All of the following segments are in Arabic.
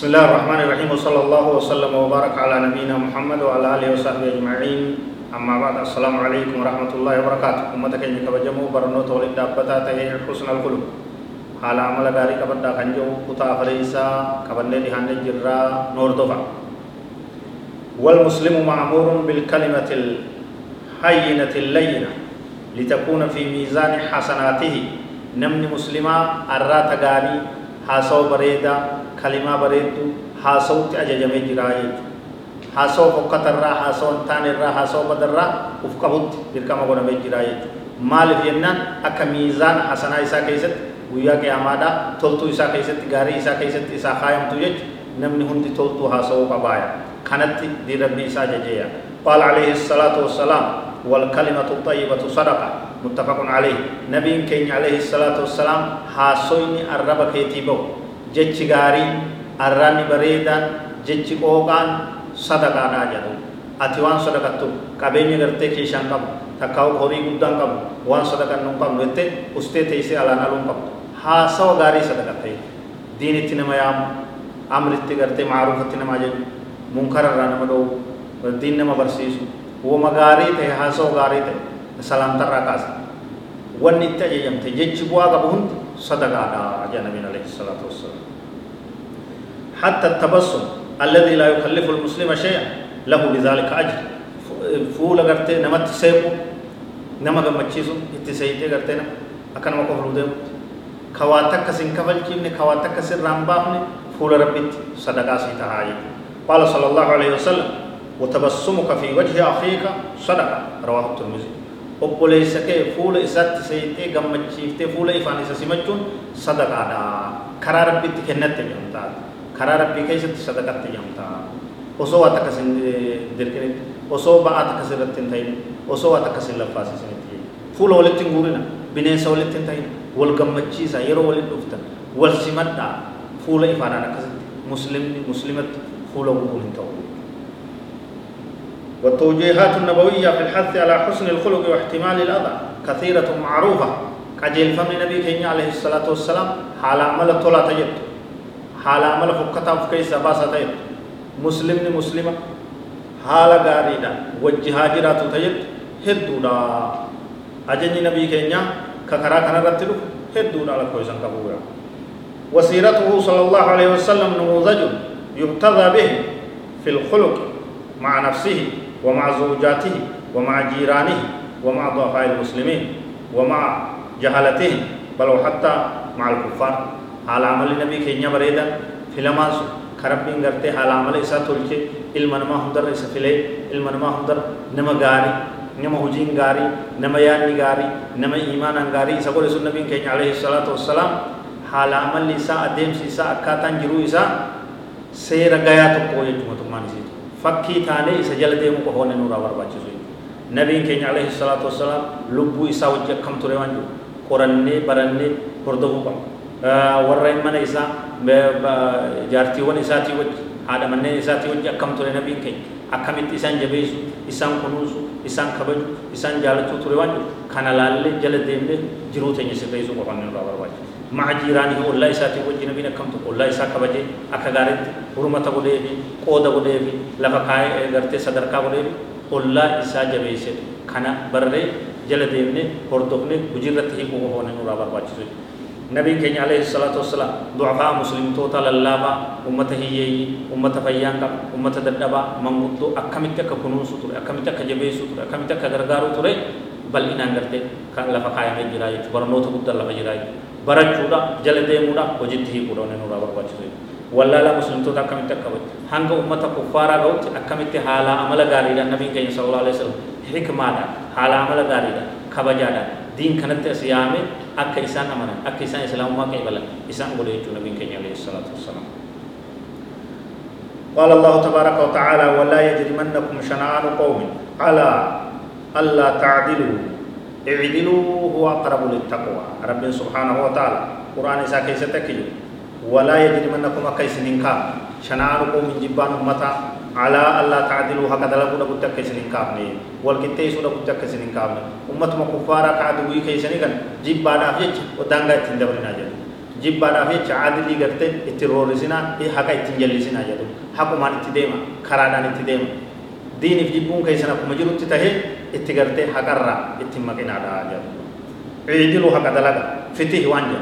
بسم الله الرحمن الرحيم وصلى الله وسلم وبارك على نبينا محمد وعلى اله وصحبه اجمعين اما بعد السلام عليكم ورحمه الله وبركاته امتك ان كبجمو برنو تولد دابتا تهي حسن القلوب حال عمل غاري كبدا كنجو كتا فريسا كبنه دي هند جرا نور دوفا والمسلم مأمور بالكلمة الهينة اللينة لتكون في ميزان حسناته نمني مسلما الرات غاري حاسو بريدا كلمة بريدو حاسو تأججمي جرائي حاسو فقط الرا حاسو انتان الرا حاسو بدر الرا افقبت بركما قونا بجرائي مال فينان أكا ميزان حسنا إسا كيست ويا قيامادا تلتو إسا كيست غاري إسا كيست إسا خايم تجج نمني هندي تلتو حاسو قبايا كانت دي ربي إسا ججيا قال عليه الصلاة والسلام والكلمة الطيبة صدقة متفق عليه نبي كين عليه الصلاة والسلام حاسويني الرب كيتيبو غاري الراني بريدا جتش قوغان صدقة ناجدو أتوان صدقة قبيني غرتي كيشان قبو تكاو خوري قدان قبو وان صدقة نم قبو نتي استي تيسي على نالون قبو حاسو غاري صدقة تي دين اتنما يام أمر اتغرتي معروف اتنما جد منكر الرانا مدو دين نما برسيسو وما غاري تي حاسو غاري تي سلام ترى كاس wanni itti ajajamte jechi bu'aa qabu hundi sadaqaadha jaa nabiin alayhi salaatu wassalaam حتى التبسم الذي لا يكلف المسلم شيئا له بذلك أجر. فول غرتي نمت سيبو نما غمچيسو اتسيتي غرتي نم أكن ما كفر ديم خواتك كسين كفل كيمن خواتك كسين رامبامن فول ربيت صدقة سيتا هاي. قال صلى الله عليه وسلم وتبسمك في وجه أخيك صدقة رواه الترمذي. Obboleessa kee fuula isaatti seeyitee gammachiiftee fuula ifaan isa simachuun sadaqaadha karaa rabbitti kennatte jedhamtaa karaa rabbii keessatti sadaqatte jedhamtaa osoo waan takkas hin dirqinin osoo ba'aa takkas irratti hin ta'in osoo waan takkas hin laffaasisinitti fuula walitti hin guurina bineensa walitti hin ta'in wal gammachiisa yeroo walitti dhuftan wal simadhaa fuula ifaanaan akkasitti muslimni muslimatti fuula guuruun hin ta'u والتوجيهات النبوية في الحث على حسن الخلق واحتمال الأذى كثيرة معروفة قجيل فمن نبي كينيا عليه الصلاة والسلام حال عمل طولة تجد حال عمل فكتا فكيسة باسة تجد مسلم مسلمة حال غاريدا وجهاجرات تجد هدودا أجني نبي كينيا ككرا كنا رتلو هدودا لكوي سنكبورا وسيرته صلى الله عليه وسلم نموذج يقتضى به في الخلق مع نفسه ومع زوجاته ومع جيرانه ومع ضعفاء المسلمين ومع جهلتهم بل وحتى مع الكفار. على عمل النبي كينيا بريدا في لماس خربين غرتي على عمل إسا تلك علم نما هندر إسا فيلي علم نما هندر نما غاري نما هجين غاري نما ياني غاري نما إيمان غاري إسا قول سنة النبي كينيا عليه الصلاة والسلام حال عمل إسا أديم إسا أكاتان جرو إسا سير غايات قوية جمتمان إسا fakkii taanee isa jala deemu qofa wanni nurraa barbaachisu nabiin keenya alayhi salaatu wassalaam lubbuu isaa wajji akkam ture waan jiru qorannee barannee hordofuu qabna warreen mana isaa jaartiiwwan isaatii wajji haadha manneen isaatii wajji akkam ture nabiin keenya akkamitti isaan jabeessu isaan kunuunsu isaan kabaju isaan jaalachuu ture waan jiru kana laallee jala deemnee jiruu teenya sirreessuu qofa wanni nurraa barbaachisu مع جيرانه والله إساتي وجه نبينا كم تقول الله إسا كبجة أكغارت حرمة غدي في قود غدي في لفقاي غرتي صدر کا غدي في والله إسا جبيسة كنا برره جل ديمنه هردوكنه بجرت هي کو هونه نورا برباچ نبي كenya عليه الصلاة والسلام ضعفاء مسلم توتا للابا أمته هي أمته فيان كم أمته ددبا منغدو أكمت ككنوس ترى أكمت كجبيس ترى أكمت كغرغارو ترى بل إن أنغرتي كان لفقاي من جراي برنوت بودل لفا جراي barachuudha jala deemuudha hojiitti hiikuudha wanni nurraa barbaachisu wallaalaa muslimtoota akkamitti akka bache hanga ummata kuffaaraa ga'utti akkamitti haala amala gaariidhaan nabiin keenya sallallahu alaihi wasallam hikmaadhaan haala amala gaariidhaan kabajaadhaan دين كانت صيام اك انسان أمر اك انسان إسلام ما كان بل انسان يجو نبي كان عليه الصلاة والسلام. قال الله تبارك وتعالى ولا يجرمنكم شنعان قوم على ألا تعدلوا. اعدلوا هو أقرب للتقوى. رب سبحانه وتعالى قرآن اذا كيف ولا يجرمنكم كيسنين كاب شنآن قوم جبان أمتا على ألا تعدلوا هكذا لبنا بتك كيسنين كابني والكتيس ولا بتك كيسنين كابني أمة مكفارة كعدوي كيسنين كان جبانا فيك ودانغا تندبرنا جل jecha caadilii gartee itti roorrisinaa haqa ittiin jallisinaa jedhu haqumaan itti deema karaadhaan itti deema diiniif jibbuun keessan akkuma jirutti tahee itti gartee haqarraa ittiin maqinaadha jedhu ciidilu haqa dalaga fitih waan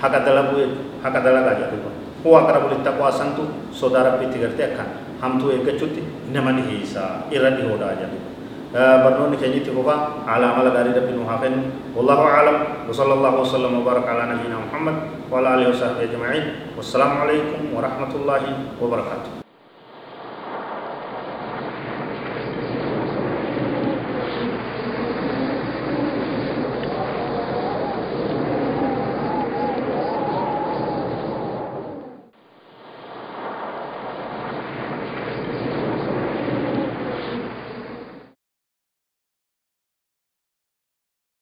jedhu walqixxeessu haqa dalaguu jechu haqa dalagaa jedhu huwa aqrabu littaqwaa santu sodaa rabbii itti gartee akkan hamtuu eeggachuutti nama ni hiisa irra dhihoodha jedhu برنون كنيت كفا على عمل غاري رب نوحفن والله أعلم وصلى الله وسلم وبارك على نبينا محمد وعلى آله وصحبه أجمعين والسلام عليكم ورحمة الله وبركاته